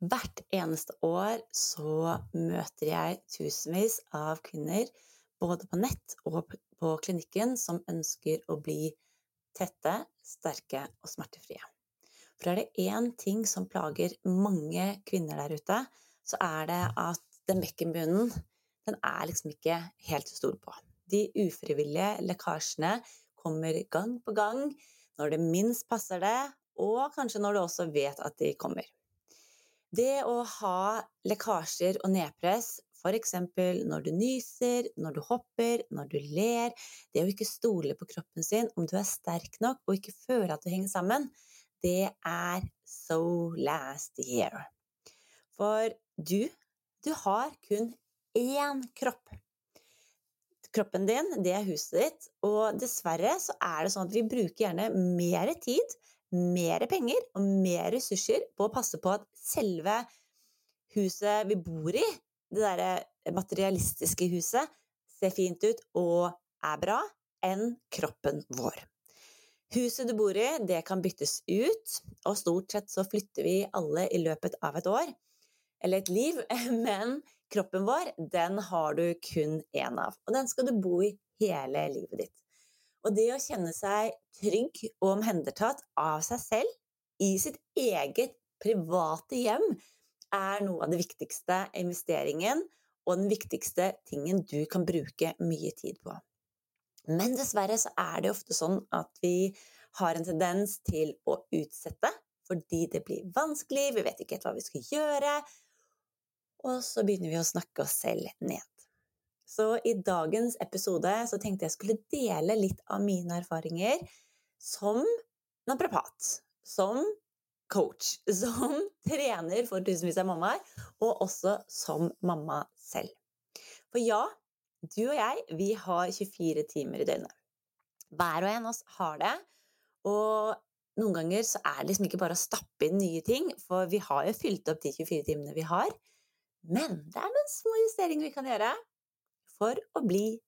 Hvert eneste år så møter jeg tusenvis av kvinner, både på nett og på klinikken, som ønsker å bli tette, sterke og smertefrie. For er det én ting som plager mange kvinner der ute, så er det at den bekkenbunnen, den er liksom ikke helt til å stole på. De ufrivillige lekkasjene kommer gang på gang når det minst passer det, og kanskje når du også vet at de kommer. Det å ha lekkasjer og nedpress, f.eks. når du nyser, når du hopper, når du ler, det å ikke stole på kroppen sin, om du er sterk nok og ikke føle at du henger sammen, det er so last year. For du, du har kun én kropp. Kroppen din, det er huset ditt, og dessverre så er det sånn at vi bruker gjerne mer tid mer penger og mer ressurser på å passe på at selve huset vi bor i, det derre materialistiske huset, ser fint ut og er bra, enn kroppen vår. Huset du bor i, det kan byttes ut, og stort sett så flytter vi alle i løpet av et år, eller et liv, men kroppen vår, den har du kun én av, og den skal du bo i hele livet ditt. Og det å kjenne seg trygg og omhendertatt av seg selv i sitt eget private hjem er noe av det viktigste investeringen og den viktigste tingen du kan bruke mye tid på. Men dessverre så er det ofte sånn at vi har en tendens til å utsette fordi det blir vanskelig, vi vet ikke helt hva vi skal gjøre, og så begynner vi å snakke oss selv ned. Så i dagens episode så tenkte jeg skulle dele litt av mine erfaringer som naprapat, som coach, som trener for tusenvis av mammaer, og også som mamma selv. For ja, du og jeg, vi har 24 timer i døgnet. Hver og en av oss har det, og noen ganger så er det liksom ikke bare å stappe inn nye ting, for vi har jo fylt opp de 24 timene vi har. Men det er noen små justeringer vi kan gjøre for å bli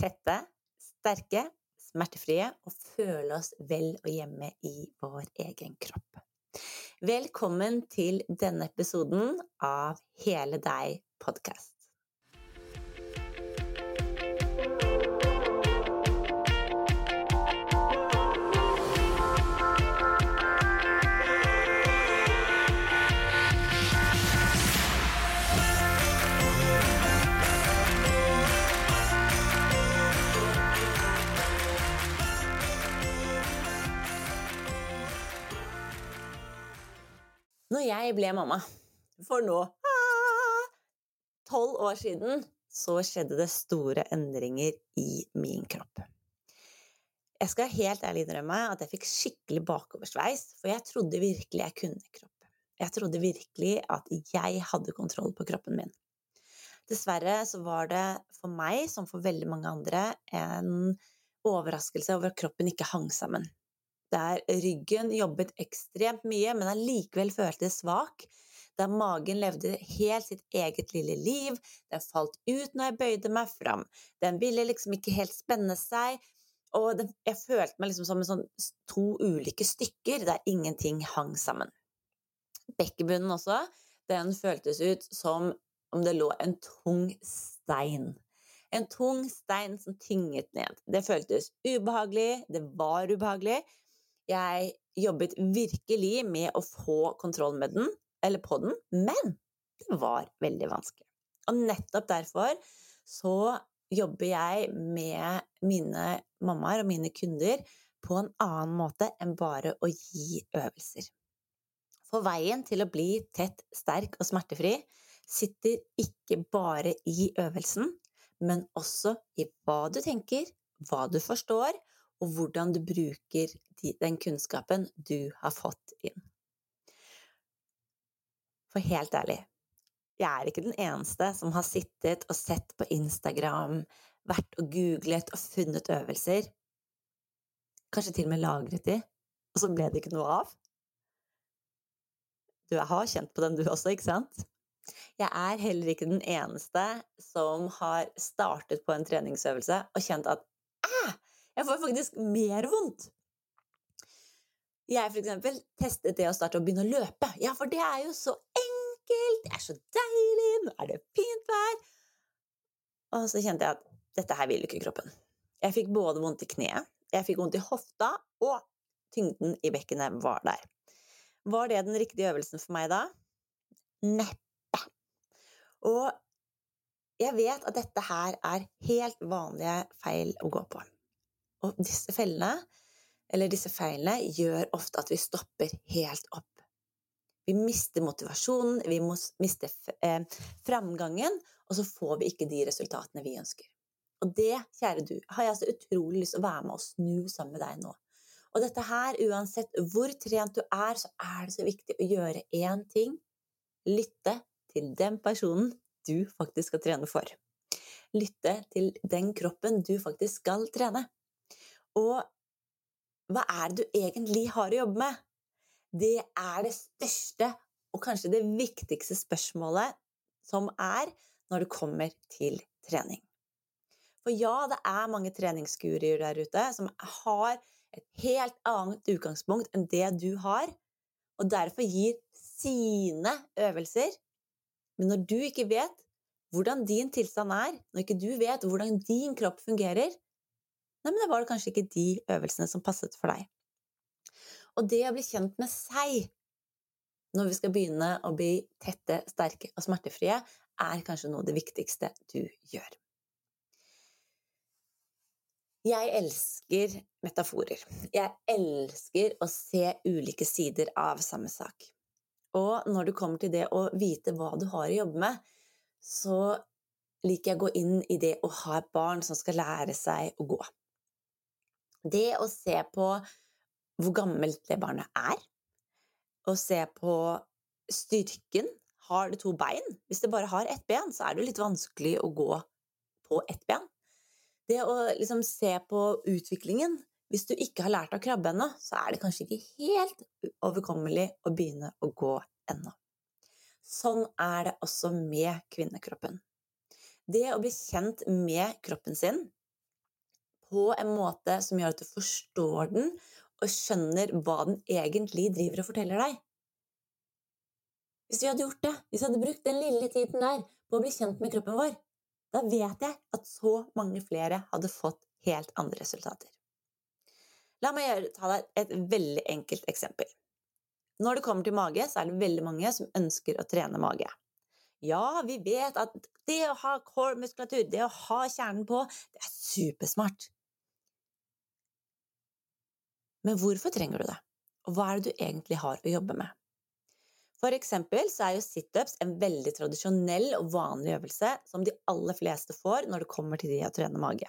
tette, sterke, smertefrie og føle oss vel og hjemme i vår egen kropp. Velkommen til denne episoden av Hele deg podkast. Når jeg ble mamma, for nå ah, tolv år siden, så skjedde det store endringer i min kropp. Jeg skal helt ærlig innrømme at jeg fikk skikkelig bakoversveis, for jeg trodde virkelig jeg kunne kropp. Jeg trodde virkelig at jeg hadde kontroll på kroppen min. Dessverre så var det for meg, som for veldig mange andre, en overraskelse over at kroppen ikke hang sammen der ryggen jobbet ekstremt mye, men allikevel føltes svak, der magen levde helt sitt eget lille liv, den falt ut når jeg bøyde meg fram, den ville liksom ikke helt spenne seg, og den, jeg følte meg liksom som sånn, to ulike stykker der ingenting hang sammen. Bekkebunnen også, den føltes ut som om det lå en tung stein. En tung stein som tynget ned. Det føltes ubehagelig, det var ubehagelig, jeg jobbet virkelig med å få kontroll med den, eller på den, men det var veldig vanskelig. Og nettopp derfor så jobber jeg med mine mammaer og mine kunder på en annen måte enn bare å gi øvelser. For veien til å bli tett, sterk og smertefri sitter ikke bare i øvelsen, men også i hva du tenker, hva du forstår, og hvordan du bruker den kunnskapen du har fått inn. For helt ærlig, jeg er ikke den eneste som har sittet og sett på Instagram, vært og googlet og funnet øvelser, kanskje til og med lagret de, og så ble det ikke noe av. Du har kjent på den du også, ikke sant? Jeg er heller ikke den eneste som har startet på en treningsøvelse og kjent at æh, jeg får faktisk mer vondt. Jeg for eksempel testet det å starte å begynne å løpe. Ja, for det er jo så enkelt, det er så deilig, nå er det fint vær. Og så kjente jeg at dette her vil ikke kroppen. Jeg fikk både vondt i kneet, jeg fikk vondt i hofta, og tyngden i bekkenet var der. Var det den riktige øvelsen for meg da? Neppe. Og jeg vet at dette her er helt vanlige feil å gå på. Og disse fellene, eller disse feilene, gjør ofte at vi stopper helt opp. Vi mister motivasjonen, vi mister eh, framgangen, og så får vi ikke de resultatene vi ønsker. Og det, kjære du, har jeg så utrolig lyst til å være med og snu sammen med deg nå. Og dette her, uansett hvor trent du er, så er det så viktig å gjøre én ting. Lytte til den personen du faktisk skal trene for. Lytte til den kroppen du faktisk skal trene. Og hva er det du egentlig har å jobbe med? Det er det største og kanskje det viktigste spørsmålet som er når det kommer til trening. For ja, det er mange treningsgurier der ute som har et helt annet utgangspunkt enn det du har, og derfor gir sine øvelser. Men når du ikke vet hvordan din tilstand er, når ikke du vet hvordan din kropp fungerer, nei, men da var det kanskje ikke de øvelsene som passet for deg. Og det å bli kjent med seg når vi skal begynne å bli tette, sterke og smertefrie, er kanskje noe av det viktigste du gjør. Jeg elsker metaforer. Jeg elsker å se ulike sider av samme sak. Og når du kommer til det å vite hva du har å jobbe med, så liker jeg å gå inn i det å ha et barn som skal lære seg å gå. Det å se på hvor gammelt det barnet er, og se på styrken Har det to bein? Hvis det bare har ett ben, så er det litt vanskelig å gå på ett ben. Det å liksom se på utviklingen Hvis du ikke har lært å krabbe ennå, så er det kanskje ikke helt overkommelig å begynne å gå ennå. Sånn er det også med kvinnekroppen. Det å bli kjent med kroppen sin på en måte som gjør at du forstår den og skjønner hva den egentlig driver og forteller deg. Hvis vi hadde gjort det, hvis vi hadde brukt den lille tiden der på å bli kjent med kroppen vår, da vet jeg at så mange flere hadde fått helt andre resultater. La meg gjøre, ta deg et veldig enkelt eksempel. Når det kommer til mage, så er det veldig mange som ønsker å trene mage. Ja, vi vet at det å ha core-muskulatur, det å ha kjernen på, det er supersmart. Men hvorfor trenger du det? Og hva er det du egentlig har å jobbe med? For eksempel så er jo situps en veldig tradisjonell og vanlig øvelse som de aller fleste får når det kommer til de å trene mage.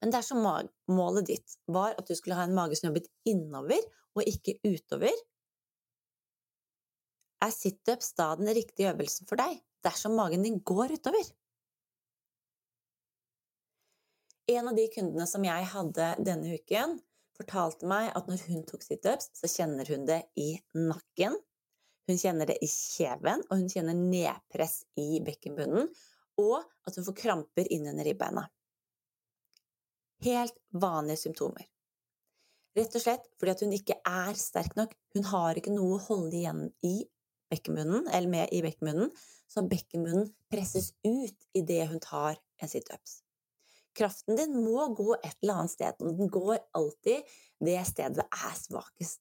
Men dersom målet ditt var at du skulle ha en mage som jobbet innover og ikke utover, er situps da den riktige øvelsen for deg dersom magen din går utover? En av de kundene som jeg hadde denne uken, fortalte meg at når hun tok situps, så kjenner hun det i nakken, hun kjenner det i kjeven, og hun kjenner nedpress i bekkenbunnen, og at hun får kramper innunder ribbeina. Helt vanlige symptomer. Rett og slett fordi hun ikke er sterk nok. Hun har ikke noe å holde igjen i bekkenbunnen, eller med i bekkenbunnen, så bekkenbunnen presses ut idet hun tar en situps. Kraften din må gå et eller annet sted, og den går alltid det stedet det er svakest.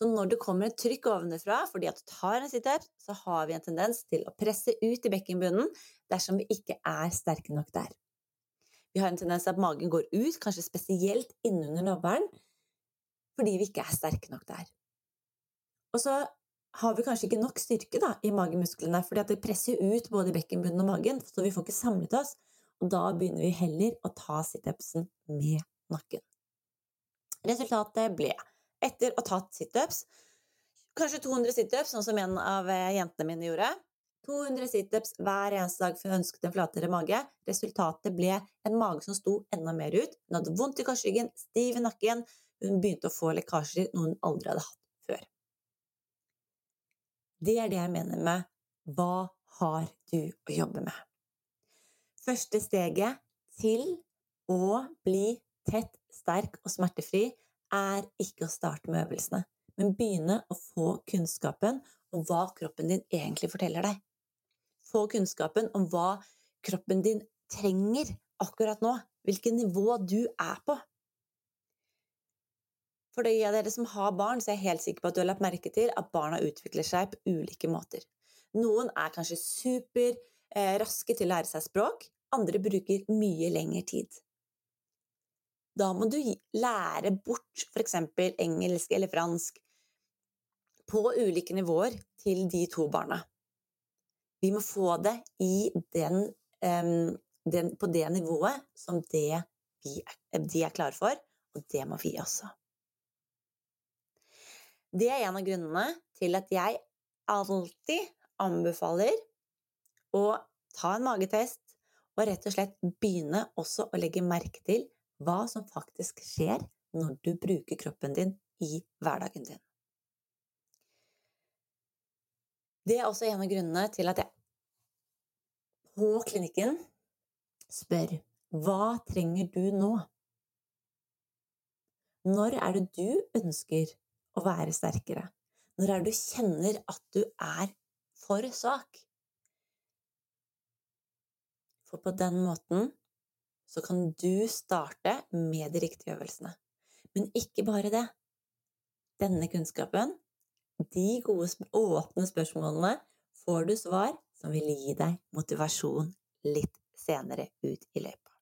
Så når det kommer et trykk ovenfra fordi at du tar en situps, så har vi en tendens til å presse ut i bekkenbunnen dersom vi ikke er sterke nok der. Vi har en tendens til at magen går ut, kanskje spesielt innunder navlen, fordi vi ikke er sterke nok der. Og så har vi kanskje ikke nok styrke da, i magemusklene, fordi at det presser ut både bekkenbunnen og magen, så vi får ikke samlet oss, og da begynner vi heller å ta situpsen med nakken. Resultatet ble etter å ha tatt situps. Kanskje 200 situps, sånn som en av eh, jentene mine gjorde. 200 situps hver eneste dag for hun ønsket en flatere mage. Resultatet ble en mage som sto enda mer ut. Hun hadde vondt i korsryggen, stiv i nakken. Hun begynte å få lekkasjer, noe hun aldri hadde hatt før. Det er det jeg mener med hva har du å jobbe med? Første steget til å bli tett, sterk og smertefri er ikke å starte med øvelsene, men begynne å få kunnskapen om hva kroppen din egentlig forteller deg. Få kunnskapen om hva kroppen din trenger akkurat nå, hvilket nivå du er på. For de av dere som har barn, så er jeg helt sikker på at du har lagt merke til at barna utvikler seg på ulike måter. Noen er kanskje super raske til å lære seg språk, andre bruker mye lengre tid. Da må du lære bort f.eks. engelsk eller fransk på ulike nivåer til de to barna. Vi må få det den, um, den, på det nivået som det vi, de er klare for, og det må vi også. Det er en av grunnene til at jeg alltid anbefaler å ta en magetest og rett og slett begynne også å legge merke til hva som faktisk skjer når du bruker kroppen din i hverdagen din. Det er også en av grunnene til at jeg på klinikken spør hva trenger du nå? Når er det du ønsker å være sterkere? Når er det du kjenner at du er for svak? For på den måten så kan du starte med de riktige øvelsene. Men ikke bare det. Denne kunnskapen, de gode, åpne spørsmålene, får du svar som vil gi deg motivasjon litt senere ut i løypa.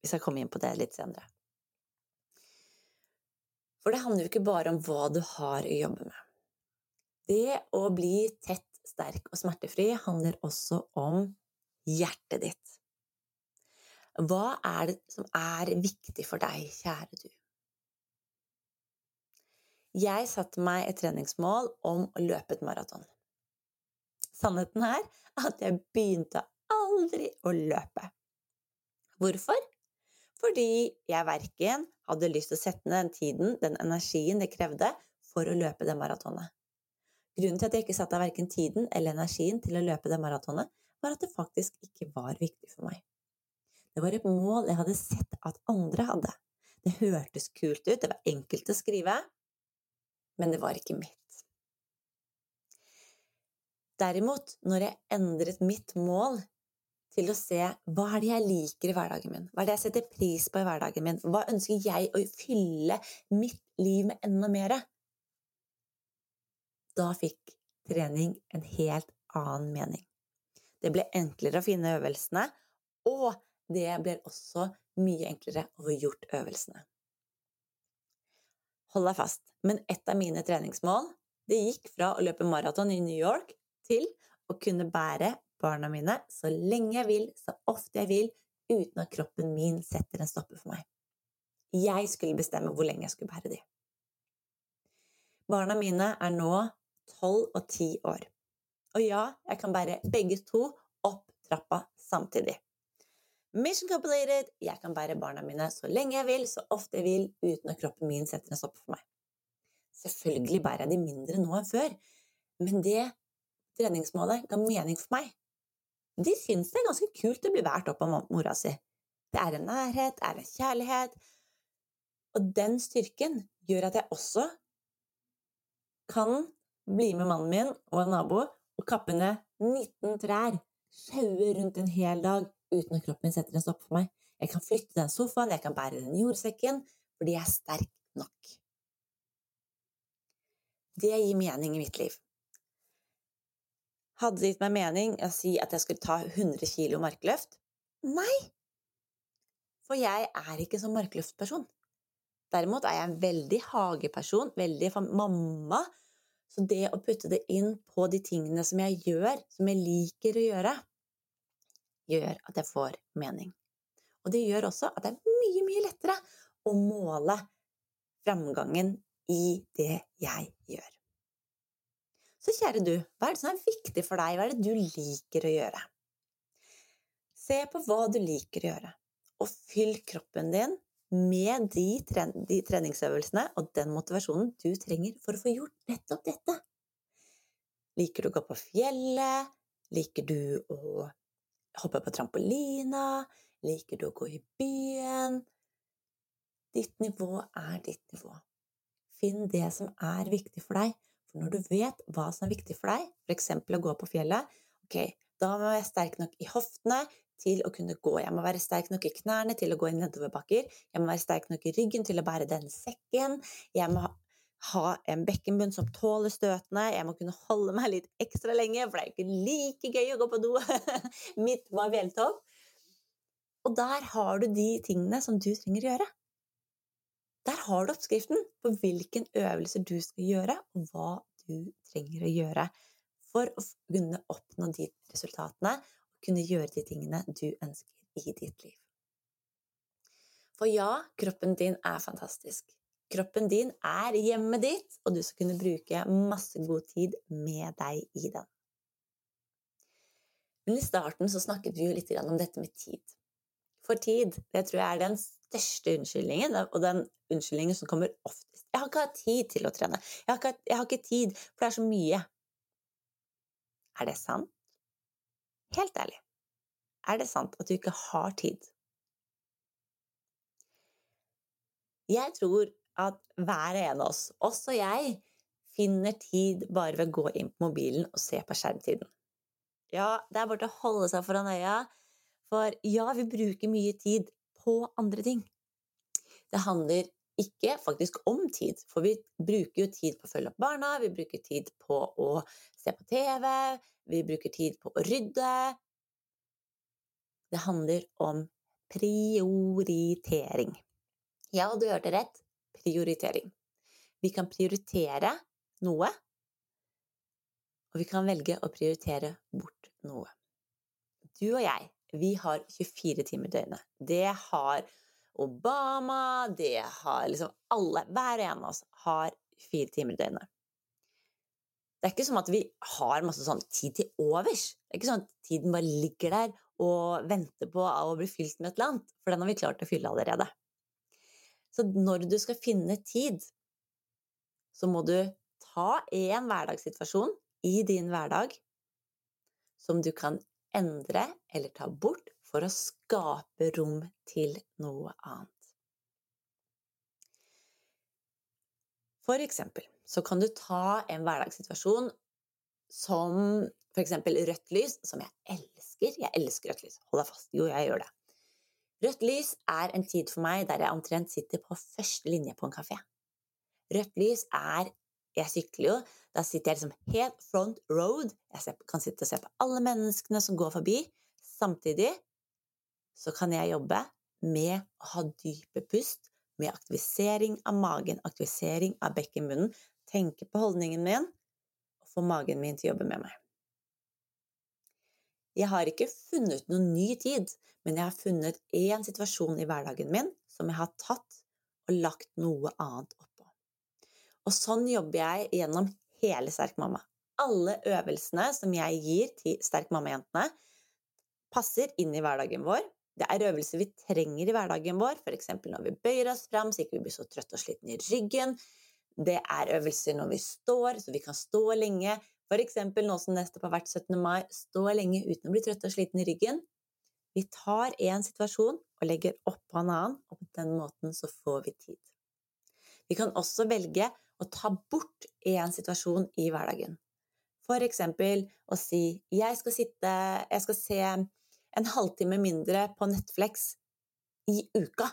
Vi skal komme inn på det litt senere. For det handler jo ikke bare om hva du har å jobbe med. Det å bli tett, sterk og smertefri handler også om hjertet ditt. Hva er det som er viktig for deg, kjære du? Jeg satte meg et treningsmål om å løpe et maraton. Sannheten er at jeg begynte aldri å løpe. Hvorfor? Fordi jeg verken hadde lyst til å sette ned den tiden, den energien det krevde for å løpe det maratonet. Grunnen til at jeg ikke satte av verken tiden eller energien til å løpe det maratonet, var at det faktisk ikke var viktig for meg. Det var et mål jeg hadde sett at andre hadde. Det hørtes kult ut, det var enkelt å skrive, men det var ikke mitt. Derimot, når jeg endret mitt mål til å se hva er det jeg liker i hverdagen min, hva er det jeg setter pris på i hverdagen min, hva ønsker jeg å fylle mitt liv med enda mer? Da fikk trening en helt annen mening. Det ble enklere å finne øvelsene, og det ble også mye enklere å få gjort øvelsene. Hold deg fast, men et av mine treningsmål det gikk fra å løpe maraton i New York til å kunne bære barna mine så lenge jeg vil, så ofte jeg vil, uten at kroppen min setter en stopper for meg. Jeg skulle bestemme hvor lenge jeg skulle bære de. Barna mine er nå tolv og ti år. Og ja, jeg kan bære begge to opp trappa samtidig. Mission completed! Jeg kan bære barna mine så lenge jeg vil, så ofte jeg vil, uten at kroppen min setter en stopp for meg. Selvfølgelig bærer jeg de mindre nå enn før, men det treningsmålet ga mening for meg de syns det er ganske kult å bli båret opp av mora si. Det er en nærhet, det er en kjærlighet. Og den styrken gjør at jeg også kan bli med mannen min og en nabo og kappe ned 19 trær, sjaue rundt en hel dag uten at kroppen min setter en stopp for meg. Jeg kan flytte den sofaen, jeg kan bære den jordsekken, fordi jeg er sterk nok. Det gir mening i mitt liv. Hadde det gitt meg mening å si at jeg skulle ta 100 kilo markløft? Nei! For jeg er ikke sånn markløftperson. Derimot er jeg en veldig hageperson, veldig mamma. Så det å putte det inn på de tingene som jeg gjør, som jeg liker å gjøre, gjør at jeg får mening. Og det gjør også at det er mye, mye lettere å måle framgangen i det jeg gjør. Så kjære du, hva er det som er viktig for deg, hva er det du liker å gjøre? Se på hva du liker å gjøre, og fyll kroppen din med de, tren de treningsøvelsene og den motivasjonen du trenger for å få gjort nettopp dette. Liker du å gå på fjellet? Liker du å hoppe på trampolina? Liker du å gå i byen? Ditt nivå er ditt nivå. Finn det som er viktig for deg, For når du vet hva som er viktig for deg, f.eks. å gå på fjellet, ok, da må jeg være sterk nok i hoftene til å kunne gå. Jeg må være sterk nok i knærne til å gå i nedoverbakker. Jeg må være sterk nok i ryggen til å bære den sekken. Jeg må ha en bekkenbunn som tåler støtene. Jeg må kunne holde meg litt ekstra lenge, for det er ikke like gøy å gå på do midt på en fjelltopp. Og der har du de tingene som du trenger å gjøre. Der har du oppskriften på hvilken øvelse du skal gjøre, og hva du trenger å gjøre for å kunne oppnå de resultatene kunne gjøre de tingene du ønsker i ditt liv. For ja, kroppen din er fantastisk. Kroppen din er hjemmet ditt, og du skal kunne bruke masse god tid med deg i den. Men i starten så snakket vi jo litt om dette med tid. For tid, det tror jeg er den største unnskyldningen, og den unnskyldningen som kommer oftest. 'Jeg har ikke hatt tid til å trene. Jeg har, ikke, jeg har ikke tid, for det er så mye.' Er det sant? Helt ærlig. Er det sant at du ikke har tid? Jeg tror at hver en av oss, også jeg, finner tid bare ved å gå inn på mobilen og se på skjermtiden. Ja, det er bare til å holde seg foran øya, for ja, vi bruker mye tid på andre ting. Det handler ikke faktisk om tid, for vi bruker jo tid på å følge opp barna, vi bruker tid på å se på TV, vi bruker tid på å rydde. Det handler om prioritering. Ja, du hørte rett prioritering. Vi kan prioritere noe, og vi kan velge å prioritere bort noe. Du og jeg, vi har 24 timer i døgnet. Det har Obama, det har liksom alle Hver en av oss har fire timer i døgnet. Det er ikke som at vi har masse sånn tid til overs. Det er ikke sånn at tiden bare ligger der og venter på å bli fylt med et eller annet, for den har vi klart å fylle allerede. Så når du skal finne tid, så må du ta en hverdagssituasjon i din hverdag som du kan endre eller ta bort for å skape rom til noe annet. For eksempel så kan du ta en hverdagssituasjon som for eksempel rødt lys, som jeg elsker. Jeg elsker rødt lys. Hold deg fast. Jo, jeg gjør det. Rødt lys er en tid for meg der jeg omtrent sitter på første linje på en kafé. Rødt lys er Jeg sykler jo. Da sitter jeg liksom helt front road. Jeg kan sitte og se på alle menneskene som går forbi. Samtidig så kan jeg jobbe med å ha dype pust, med aktivisering av magen, aktivisering av bekkenbunnen, tenke på holdningen min og få magen min til å jobbe med meg. Jeg har ikke funnet noen ny tid, men jeg har funnet én situasjon i hverdagen min som jeg har tatt og lagt noe annet oppå. Og sånn jobber jeg gjennom hele Sterk mamma. Alle øvelsene som jeg gir til Sterk mamma-jentene, passer inn i hverdagen vår, det er øvelser vi trenger i hverdagen vår, f.eks. når vi bøyer oss fram så ikke vi blir så trøtte og slitne i ryggen. Det er øvelser når vi står, så vi kan stå lenge. F.eks. nå som nettopp har vært 17. mai, stå lenge uten å bli trøtt og sliten i ryggen. Vi tar én situasjon og legger oppå en annen, og på den måten så får vi tid. Vi kan også velge å ta bort én situasjon i hverdagen. For eksempel å si 'jeg skal sitte Jeg skal se en halvtime mindre på Netflix i uka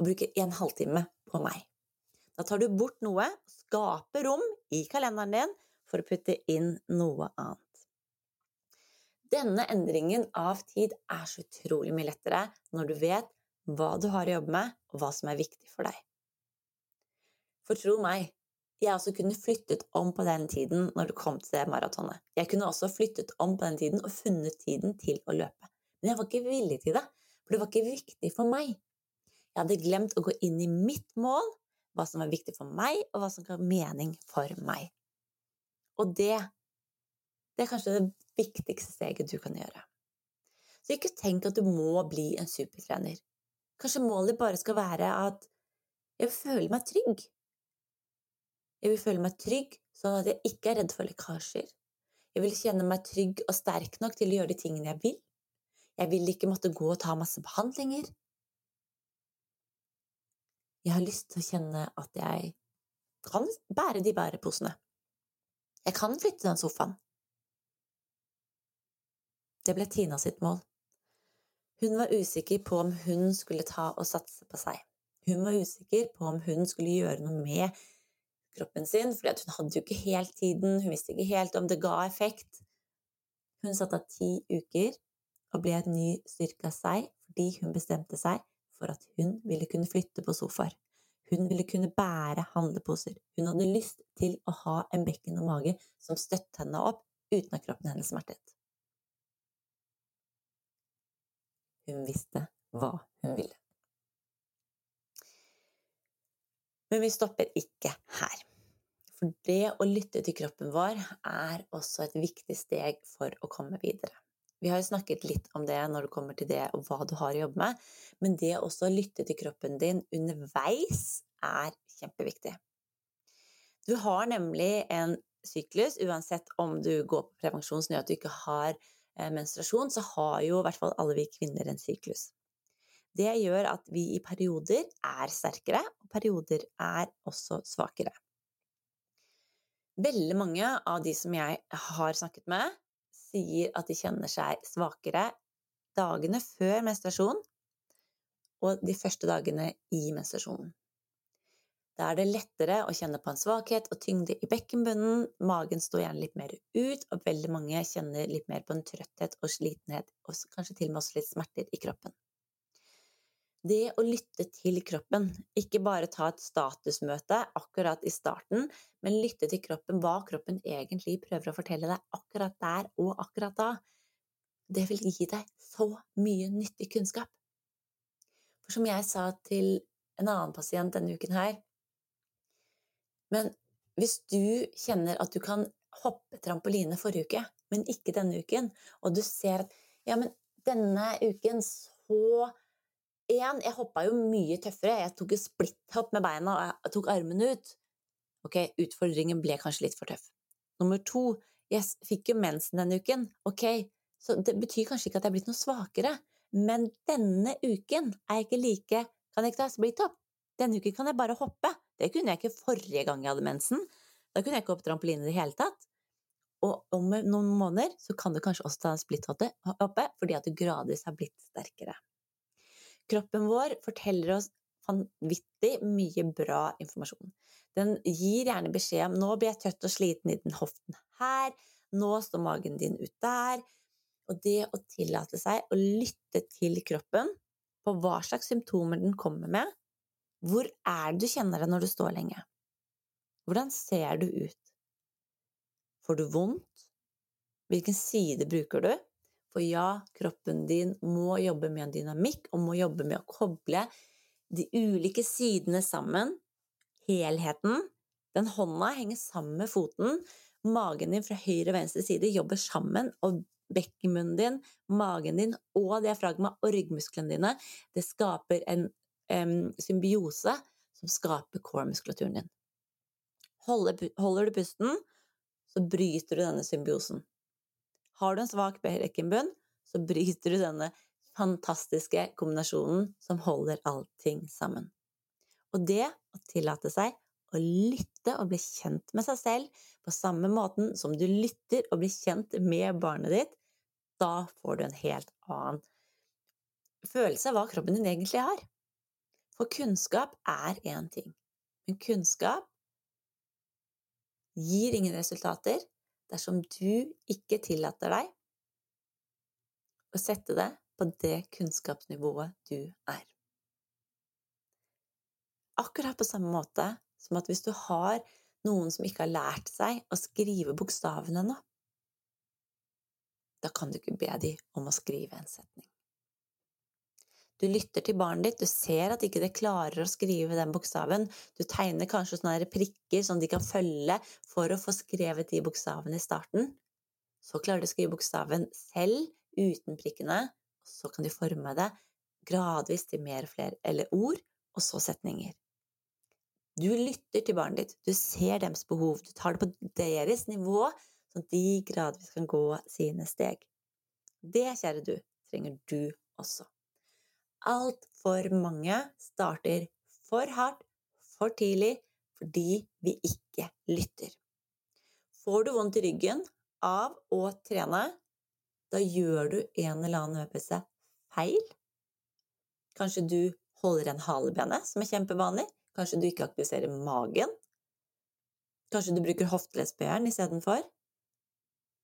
og bruker en halvtime på meg. Da tar du bort noe, skaper rom i kalenderen din for å putte inn noe annet. Denne endringen av tid er så utrolig mye lettere når du vet hva du har å jobbe med, og hva som er viktig for deg. For tro meg, jeg også kunne flyttet om på den tiden når det kom til det maratonet. Jeg kunne også flyttet om på den tiden og funnet tiden til å løpe. Men jeg var ikke villig til det, for det var ikke viktig for meg. Jeg hadde glemt å gå inn i mitt mål, hva som var viktig for meg, og hva som ga mening for meg. Og det, det er kanskje det viktigste steget du kan gjøre. Så ikke tenk at du må bli en supertrener. Kanskje målet bare skal være at jeg føler meg trygg. Jeg vil føle meg trygg, sånn at jeg ikke er redd for lekkasjer. Jeg vil kjenne meg trygg og sterk nok til å gjøre de tingene jeg vil. Jeg vil ikke måtte gå og ta masse behandlinger. Jeg har lyst til å kjenne at jeg kan bære de bæreposene. Jeg kan flytte den sofaen. Det ble Tina sitt mål. Hun var usikker på om hun skulle ta og satse på seg. Hun var usikker på om hun skulle gjøre noe med kroppen sin, for hun hadde jo ikke helt tiden, hun visste ikke helt om det ga effekt. Hun satte av ti uker og ble et ny styrke av seg fordi hun bestemte seg for at hun ville kunne flytte på sofaer. Hun ville kunne bære handleposer. Hun hadde lyst til å ha en bekken og mage som støttet henne opp uten at kroppen hennes smertet. Hun visste hva hun ville. Men vi stopper ikke her. For det å lytte til kroppen vår er også et viktig steg for å komme videre. Vi har jo snakket litt om det når det kommer til det og hva du har å jobbe med, men det også å lytte til kroppen din underveis er kjempeviktig. Du har nemlig en syklus, uansett om du går på prevensjon som gjør at du ikke har eh, menstruasjon, så har jo i hvert fall alle vi kvinner en syklus. Det gjør at vi i perioder er sterkere, og perioder er også svakere. Veldig mange av de som jeg har snakket med, sier at de kjenner seg svakere dagene før menstruasjon og de første dagene i menstruasjonen. Da er det lettere å kjenne på en svakhet og tyngde i bekkenbunnen, magen står gjerne litt mer ut, og veldig mange kjenner litt mer på en trøtthet og slitenhet, og kanskje til og med også litt smerter i kroppen. Det å lytte til kroppen, ikke bare ta et statusmøte akkurat i starten, men lytte til kroppen, hva kroppen egentlig prøver å fortelle deg akkurat der og akkurat da, det vil gi deg så mye nyttig kunnskap. For som jeg sa til en annen pasient denne uken her Men hvis du kjenner at du kan hoppe trampoline forrige uke, men ikke denne uken, og du ser at ja, men denne uken så én, jeg hoppa jo mye tøffere. Jeg tok jo splitthopp med beina, og jeg tok armene ut. Ok, utfordringen ble kanskje litt for tøff. Nummer to, jeg fikk jo mensen denne uken. Ok, så det betyr kanskje ikke at jeg er blitt noe svakere, men denne uken er jeg ikke like Kan jeg ikke ta splitthopp? Denne uken kan jeg bare hoppe. Det kunne jeg ikke forrige gang jeg hadde mensen. Da kunne jeg ikke hoppe trampoline i det hele tatt. Og om noen måneder så kan du kanskje også ta splitthoppe fordi at du gradvis har blitt sterkere. Kroppen vår forteller oss vanvittig mye bra informasjon. Den gir gjerne beskjed om 'nå blir jeg trøtt og sliten i den hoften her', 'nå står magen din ut der'. Og det å tillate seg å lytte til kroppen på hva slags symptomer den kommer med, hvor er det du kjenner deg når du står lenge? Hvordan ser du ut? Får du vondt? Hvilken side bruker du? For ja, kroppen din må jobbe med en dynamikk og må jobbe med å koble de ulike sidene sammen. Helheten. Den hånda henger sammen med foten. Magen din fra høyre og venstre side jobber sammen, og bekkenmunnen din, magen din og diafragma og ryggmusklene dine, det skaper en um, symbiose som skaper core-muskulaturen din. Holder, holder du pusten, så bryter du denne symbiosen. Har du en svak bekkenbunn, så bryter du denne fantastiske kombinasjonen som holder allting sammen. Og det å tillate seg å lytte og bli kjent med seg selv på samme måten som du lytter og blir kjent med barnet ditt, da får du en helt annen følelse av hva kroppen din egentlig har. For kunnskap er én ting, men kunnskap gir ingen resultater dersom du ikke tillater deg å sette det på det kunnskapsnivået du er. Akkurat på samme måte som at hvis du har noen som ikke har lært seg å skrive bokstavene ennå, da kan du ikke be dem om å skrive en setning. Du lytter til barnet ditt, du ser at ikke det klarer å skrive den bokstaven. Du tegner kanskje sånne prikker som de kan følge for å få skrevet de bokstavene i starten. Så klarer du å skrive bokstaven selv, uten prikkene, så kan du forme det gradvis til mer og flere eller ord, og så setninger. Du lytter til barnet ditt, du ser deres behov, du tar det på deres nivå, sånn at de gradvis kan gå sine steg. Det, kjære du, trenger du også altfor mange starter for hardt, for tidlig, fordi vi ikke lytter. Får du vondt i ryggen av å trene, da gjør du en eller annen øvelse feil. Kanskje du holder en halebene, som er kjempevanlig. Kanskje du ikke aktiviserer magen. Kanskje du bruker hoftelesbøyeren istedenfor.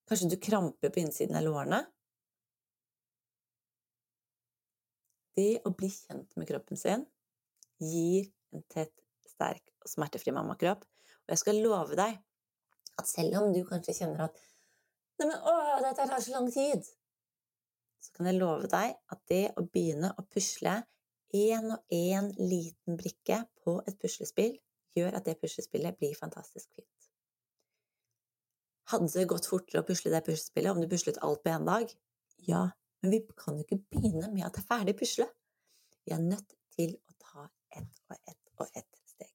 Kanskje du kramper på innsiden av lårene. Det å bli kjent med kroppen sin gir en tett, sterk og smertefri mammakropp. Og jeg skal love deg at selv om du kanskje kjenner at Nei, men å, dette tar så lang tid, så kan jeg love deg at det å begynne å pusle én og én liten brikke på et puslespill gjør at det puslespillet blir fantastisk fint. Hadde det gått fortere å pusle det puslespillet om du puslet alt på én dag? Ja, men vi kan jo ikke begynne med at det er ferdig pusle. Vi er nødt til å ta ett og ett og ett steg.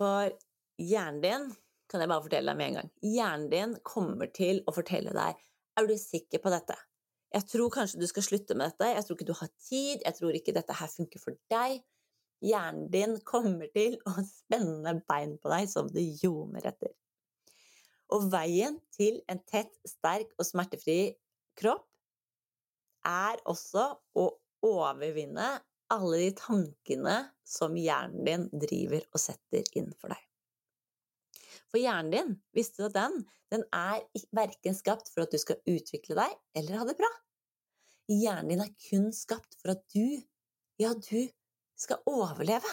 For hjernen din kan jeg bare fortelle deg med en gang. Hjernen din kommer til å fortelle deg Er du sikker på dette? Jeg tror kanskje du skal slutte med dette. Jeg tror ikke du har tid. Jeg tror ikke dette her funker for deg. Hjernen din kommer til å spenne bein på deg som det ljomer etter. Og veien til en tett, sterk og smertefri kropp er også å overvinne alle de tankene som hjernen din driver og setter inn for deg. For hjernen din, visste du at den, den er verken skapt for at du skal utvikle deg eller ha det bra. Hjernen din er kun skapt for at du, ja, du skal overleve.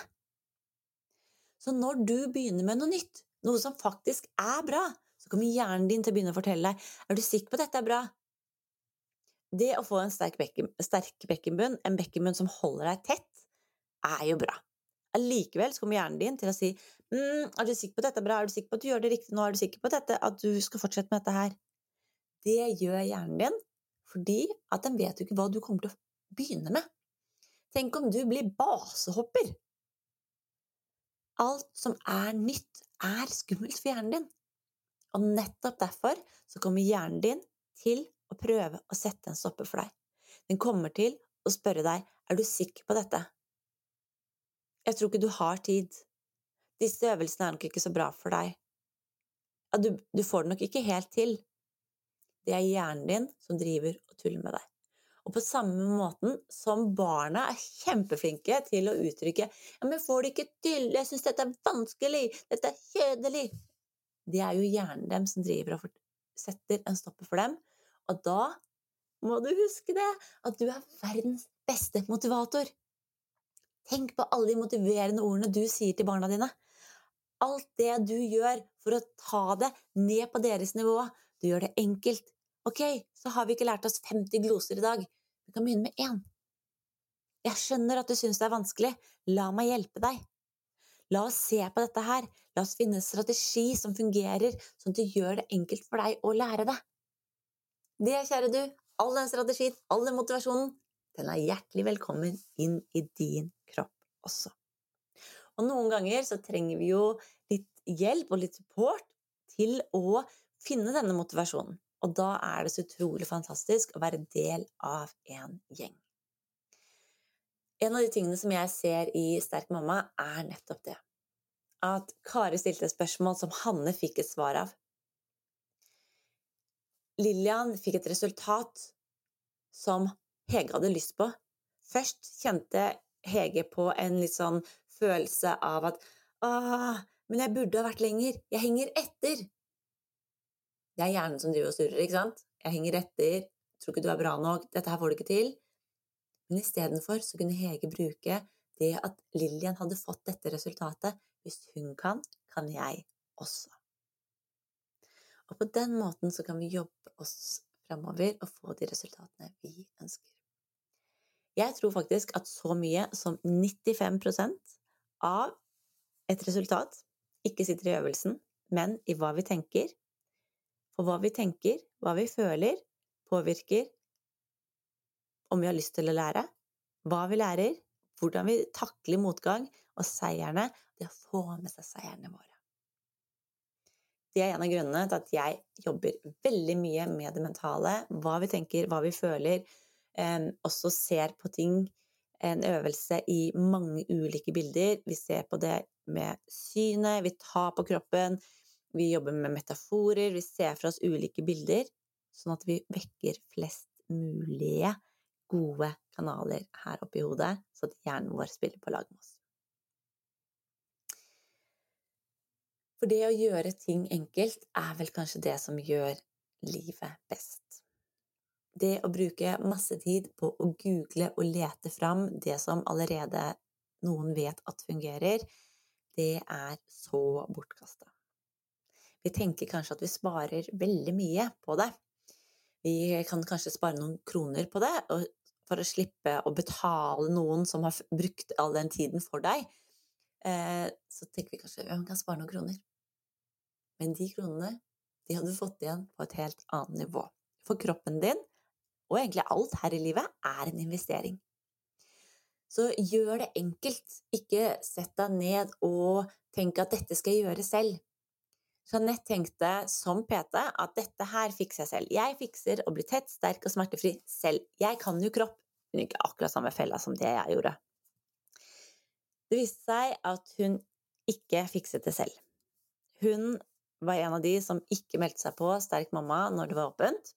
Så når du begynner med noe nytt, noe som faktisk er bra, så kommer hjernen din til å begynne å fortelle deg er du sikker på at dette er bra. Det å få en sterk, bekken, sterk bekkenbunn, en bekkenbunn som holder deg tett, er jo bra. Allikevel kommer hjernen din til å si mm, 'Er du sikker på at dette er bra? Er du sikker på at du gjør det riktig nå? Er du sikker på dette, at du skal fortsette med dette her?' Det gjør hjernen din fordi at den vet jo ikke hva du kommer til å begynne med. Tenk om du blir basehopper! Alt som er nytt, er skummelt for hjernen din. Og nettopp derfor så kommer hjernen din til å prøve å sette en stopper for deg. Den kommer til å spørre deg er du sikker på dette. Jeg tror ikke du har tid. Disse øvelsene er nok ikke så bra for deg. Ja, du, du får det nok ikke helt til. Det er hjernen din som driver og tuller med deg. Og på samme måten som barna er kjempeflinke til å uttrykke ja, men 'får det ikke til', 'jeg syns dette er vanskelig', 'dette er kjedelig', det er jo hjernen dem som driver og setter en stopper for dem. Og da må du huske det, at du er verdens beste motivator. Tenk på alle de motiverende ordene du sier til barna dine. Alt det du gjør for å ta det ned på deres nivå. Du gjør det enkelt. Ok, så har vi ikke lært oss 50 gloser i dag. Vi kan begynne med én. Jeg skjønner at du syns det er vanskelig. La meg hjelpe deg. La oss se på dette her. La oss finne en strategi som fungerer, sånn at det gjør det enkelt for deg å lære det. Det, kjære du, all den strategien, all den motivasjonen, den er hjertelig velkommen inn i din kropp også. Og noen ganger så trenger vi jo litt hjelp og litt support til å finne denne motivasjonen. Og da er det så utrolig fantastisk å være del av en gjeng. En av de tingene som jeg ser i Sterk mamma, er nettopp det. At Kari stilte et spørsmål som Hanne fikk et svar av. Lillian fikk et resultat som Hege hadde lyst på. Først kjente Hege på en litt sånn følelse av at ah, men jeg burde ha vært lenger. Jeg henger etter. Det er hjernen som driver og surrer, ikke sant? Jeg henger etter. Tror ikke du er bra nok. Dette her får du ikke til. Men istedenfor så kunne Hege bruke det at Lillian hadde fått dette resultatet. Hvis hun kan, kan jeg også. Og på den måten så kan vi jobbe oss framover og få de resultatene vi ønsker. Jeg tror faktisk at så mye som 95% av et resultat ikke sitter i øvelsen, men i hva vi tenker. For hva vi tenker, hva vi føler, påvirker om vi har lyst til å lære, hva vi lærer, hvordan vi takler motgang og seierne, det å få med seg seierne våre. Det er en av grunnene til at jeg jobber veldig mye med det mentale, hva vi tenker, hva vi føler, eh, også ser på ting en øvelse i mange ulike bilder. Vi ser på det med synet, vi tar på kroppen, vi jobber med metaforer, vi ser for oss ulike bilder, sånn at vi vekker flest mulige gode kanaler her oppe i hodet, så at hjernen vår spiller på lag med oss. For det å gjøre ting enkelt er vel kanskje det som gjør livet best. Det å bruke masse tid på å google og lete fram det som allerede noen vet at fungerer, det er så bortkasta. Vi tenker kanskje at vi sparer veldig mye på det. Vi kan kanskje spare noen kroner på det for å slippe å betale noen som har brukt all den tiden for deg. Eh, så tenker vi kanskje ja, vi kan spare noen kroner. Men de kronene de hadde du fått igjen på et helt annet nivå. For kroppen din, og egentlig alt her i livet, er en investering. Så gjør det enkelt. Ikke sett deg ned og tenk at dette skal jeg gjøre selv. Jeanette tenkte som PT at dette her fikser jeg selv. Jeg fikser å bli tett, sterk og smertefri selv. Jeg kan jo kropp. men ikke akkurat samme fella som det jeg gjorde. Det viste seg at hun ikke fikset det selv. Hun var en av de som ikke meldte seg på Sterk mamma når det var åpent.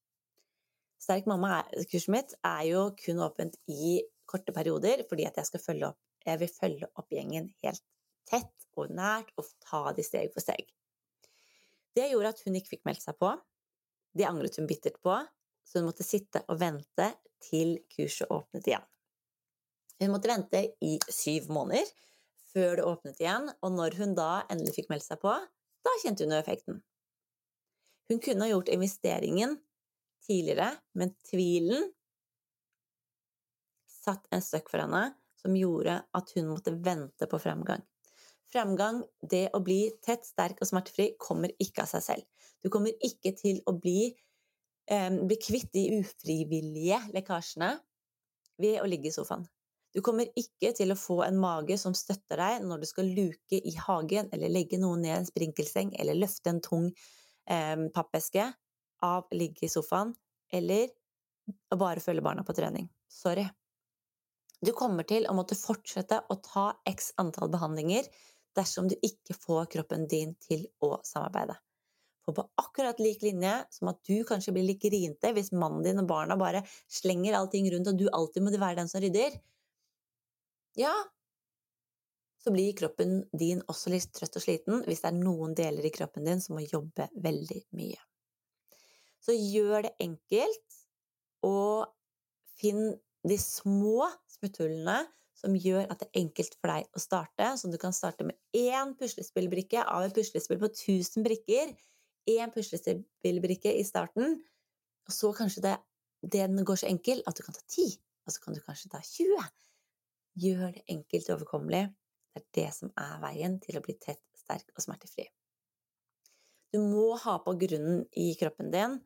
Sterk mamma-kurset mitt er jo kun åpent i korte perioder fordi jeg følge opp jeg vil følge opp gjengen helt tett og nært og ta de steg for steg. Det gjorde at hun ikke fikk meldt seg på. Det angret hun bittert på, så hun måtte sitte og vente til kurset åpnet igjen. Hun måtte vente i syv måneder før det åpnet igjen, og når hun da endelig fikk meldt seg på, da kjente hun effekten. Hun kunne ha gjort investeringen tidligere, men tvilen satt en støkk for henne som gjorde at hun måtte vente på fremgang. Fremgang, det å bli tett, sterk og smertefri, kommer ikke av seg selv. Du kommer ikke til å bli, eh, bli kvitt de ufrivillige lekkasjene ved å ligge i sofaen. Du kommer ikke til å få en mage som støtter deg når du skal luke i hagen, eller legge noe ned i en sprinkelseng, eller løfte en tung eh, pappeske av å ligge i sofaen, eller å bare følge barna på trening. Sorry. Du kommer til å måtte fortsette å ta x antall behandlinger dersom du ikke får kroppen din til å samarbeide. For på akkurat lik linje som at du kanskje blir litt grinete hvis mannen din og barna bare slenger allting rundt, og du alltid må være den som rydder, ja, så blir kroppen din også litt trøtt og sliten hvis det er noen deler i kroppen din som må jobbe veldig mye. Så gjør det enkelt, og finn de små smutthullene som gjør at det er enkelt for deg å starte. Så du kan starte med én puslespillbrikke av et puslespill på 1000 brikker. Én puslespillbrikke i starten, og så kanskje det, den går så enkel at du kan ta ti. og så kan du kanskje ta 20. Gjør det enkelt og overkommelig. Det er det som er veien til å bli tett, sterk og smertefri. Du må ha på grunnen i kroppen din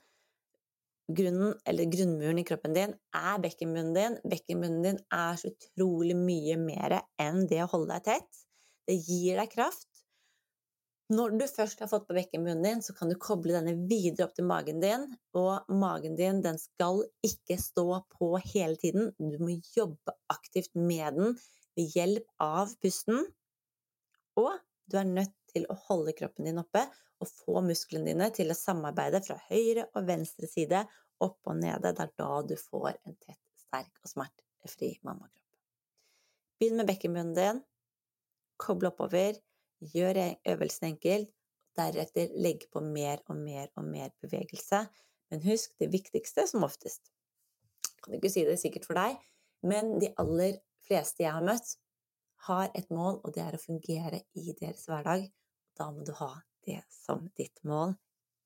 grunnen, eller grunnmuren i kroppen din, er bekkenbunnen din. Bekkenbunnen din er så utrolig mye mer enn det å holde deg tett. Det gir deg kraft. Når du først har fått på bekkenbunnen din, så kan du koble denne videre opp til magen din. Og magen din den skal ikke stå på hele tiden. Du må jobbe aktivt med den ved hjelp av pusten. Og du er nødt til å holde kroppen din oppe og få musklene dine til å samarbeide fra høyre og venstre side, opp og nede. Det er da du får en tett, sterk og smertefri mammakropp. Begynn med bekkenbunnen din, koble oppover, gjør øvelsen enkel, deretter legg på mer og mer og mer bevegelse. Men husk det viktigste som oftest. Jeg kan ikke si det sikkert for deg, men de aller fleste jeg har møtt, har et mål, og det er å fungere i deres hverdag. Da må du ha det som ditt mål,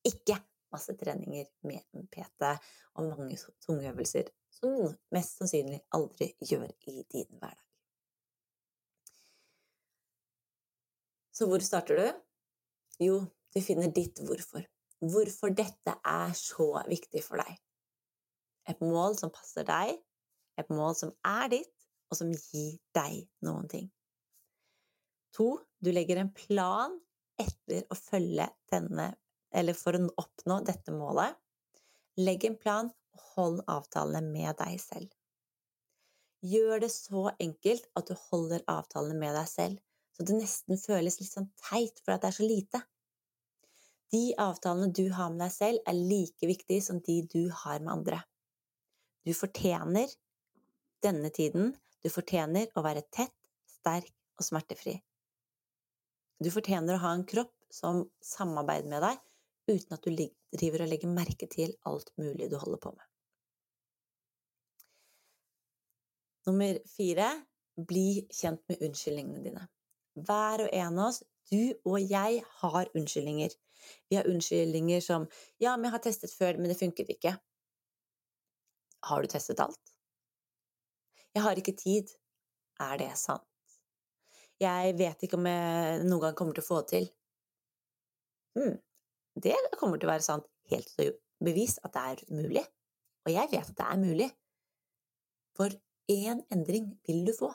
ikke masse treninger med PT og mange tunge øvelser som du mest sannsynlig aldri gjør i din hverdag. Så hvor starter du? Jo, du finner ditt hvorfor. Hvorfor dette er så viktig for deg. Et mål som passer deg, et mål som er ditt, og som gir deg noen ting. To, du legger en plan etter å følge denne, eller for å oppnå dette målet. Legg en plan og hold avtalene med deg selv. Gjør det så enkelt at du holder avtalene med deg selv, så det nesten føles litt sånn teit for at det er så lite. De avtalene du har med deg selv, er like viktige som de du har med andre. Du fortjener denne tiden, du fortjener å være tett, sterk og smertefri. Du fortjener å ha en kropp som samarbeider med deg, uten at du driver og legger merke til alt mulig du holder på med. Nummer fire bli kjent med unnskyldningene dine. Hver og en av oss, du og jeg, har unnskyldninger. Vi har unnskyldninger som 'ja, men jeg har testet før, men det funket ikke'. Har du testet alt? Jeg har ikke tid. Er det sant? Jeg vet ikke om jeg noen gang kommer til å få det til. Mm. det kommer til å være sant helt til bevist at det er mulig. Og jeg vet at det er mulig. For én endring vil du få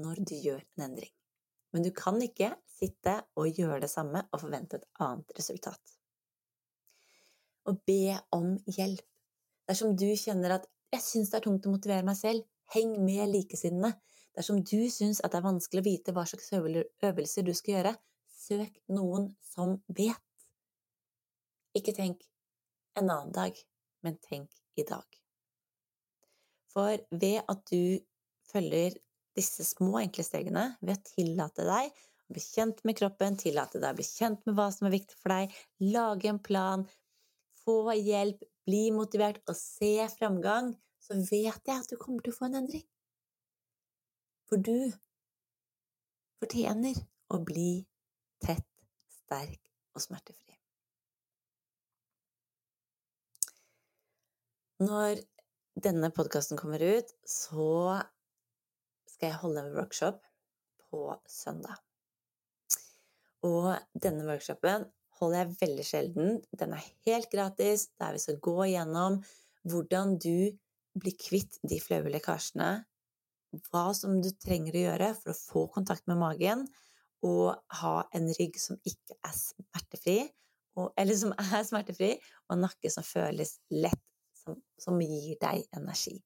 når du gjør en endring. Men du kan ikke sitte og gjøre det samme og forvente et annet resultat. Og be om hjelp. Dersom du kjenner at 'jeg syns det er tungt å motivere meg selv', heng med likesinnede. Dersom du syns at det er vanskelig å vite hva slags øvelser du skal gjøre, søk noen som vet. Ikke tenk en annen dag, men tenk i dag. For ved at du følger disse små, enkle stegene, ved å tillate deg å bli kjent med kroppen, tillate deg å bli kjent med hva som er viktig for deg, lage en plan, få hjelp, bli motivert og se framgang, så vet jeg at du kommer til å få en endring. For du fortjener å bli tett, sterk og smertefri. Når denne podkasten kommer ut, så skal jeg holde en workshop på søndag. Og denne workshopen holder jeg veldig sjelden. Den er helt gratis, der vi skal gå igjennom hvordan du blir kvitt de flaue lekkasjene, hva som du trenger å gjøre for å få kontakt med magen, og ha en rygg som ikke er smertefri, og, eller som er smertefri, og en nakke som føles lett som, som gir deg energi.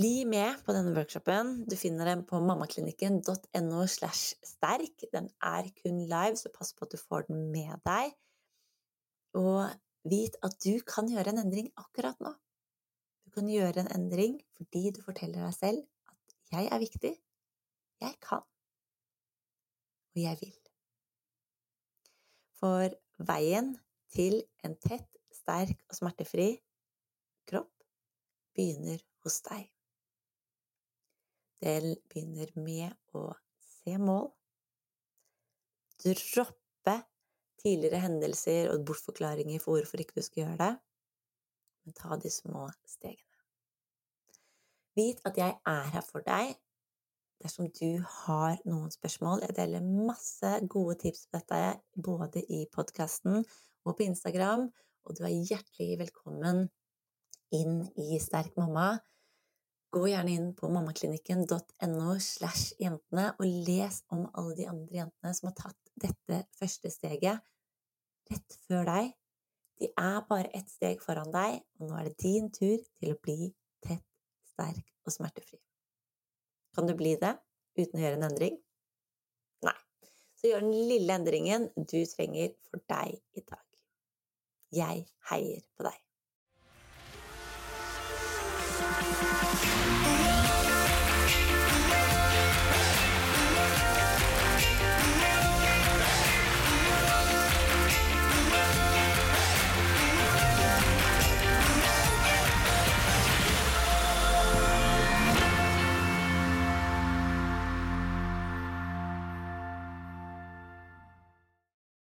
Bli med på denne workshopen. Du finner den på mammaklinikken.no slash sterk. Den er kun live, så pass på at du får den med deg. Og vit at du kan gjøre en endring akkurat nå. Du kan gjøre en endring fordi du forteller deg selv at 'jeg er viktig', 'jeg kan', og 'jeg vil'. For veien til en tett sterk og smertefri kropp begynner hos deg. Det begynner med å se mål, droppe tidligere hendelser og bortforklaringer for hvorfor ikke du skal gjøre det, men ta de små stegene. Vit at jeg er her for deg dersom du har noen spørsmål. Jeg deler masse gode tips på dette både i podkasten og på Instagram og du er hjertelig velkommen inn i Sterk mamma. Gå gjerne inn på mammaklinikken.no slash jentene og les om alle de andre jentene som har tatt dette første steget rett før deg. De er bare ett steg foran deg, og nå er det din tur til å bli tett, sterk og smertefri. Kan du bli det uten å gjøre en endring? Nei. Så gjør den lille endringen du trenger for deg i dag. Jeg heier på deg.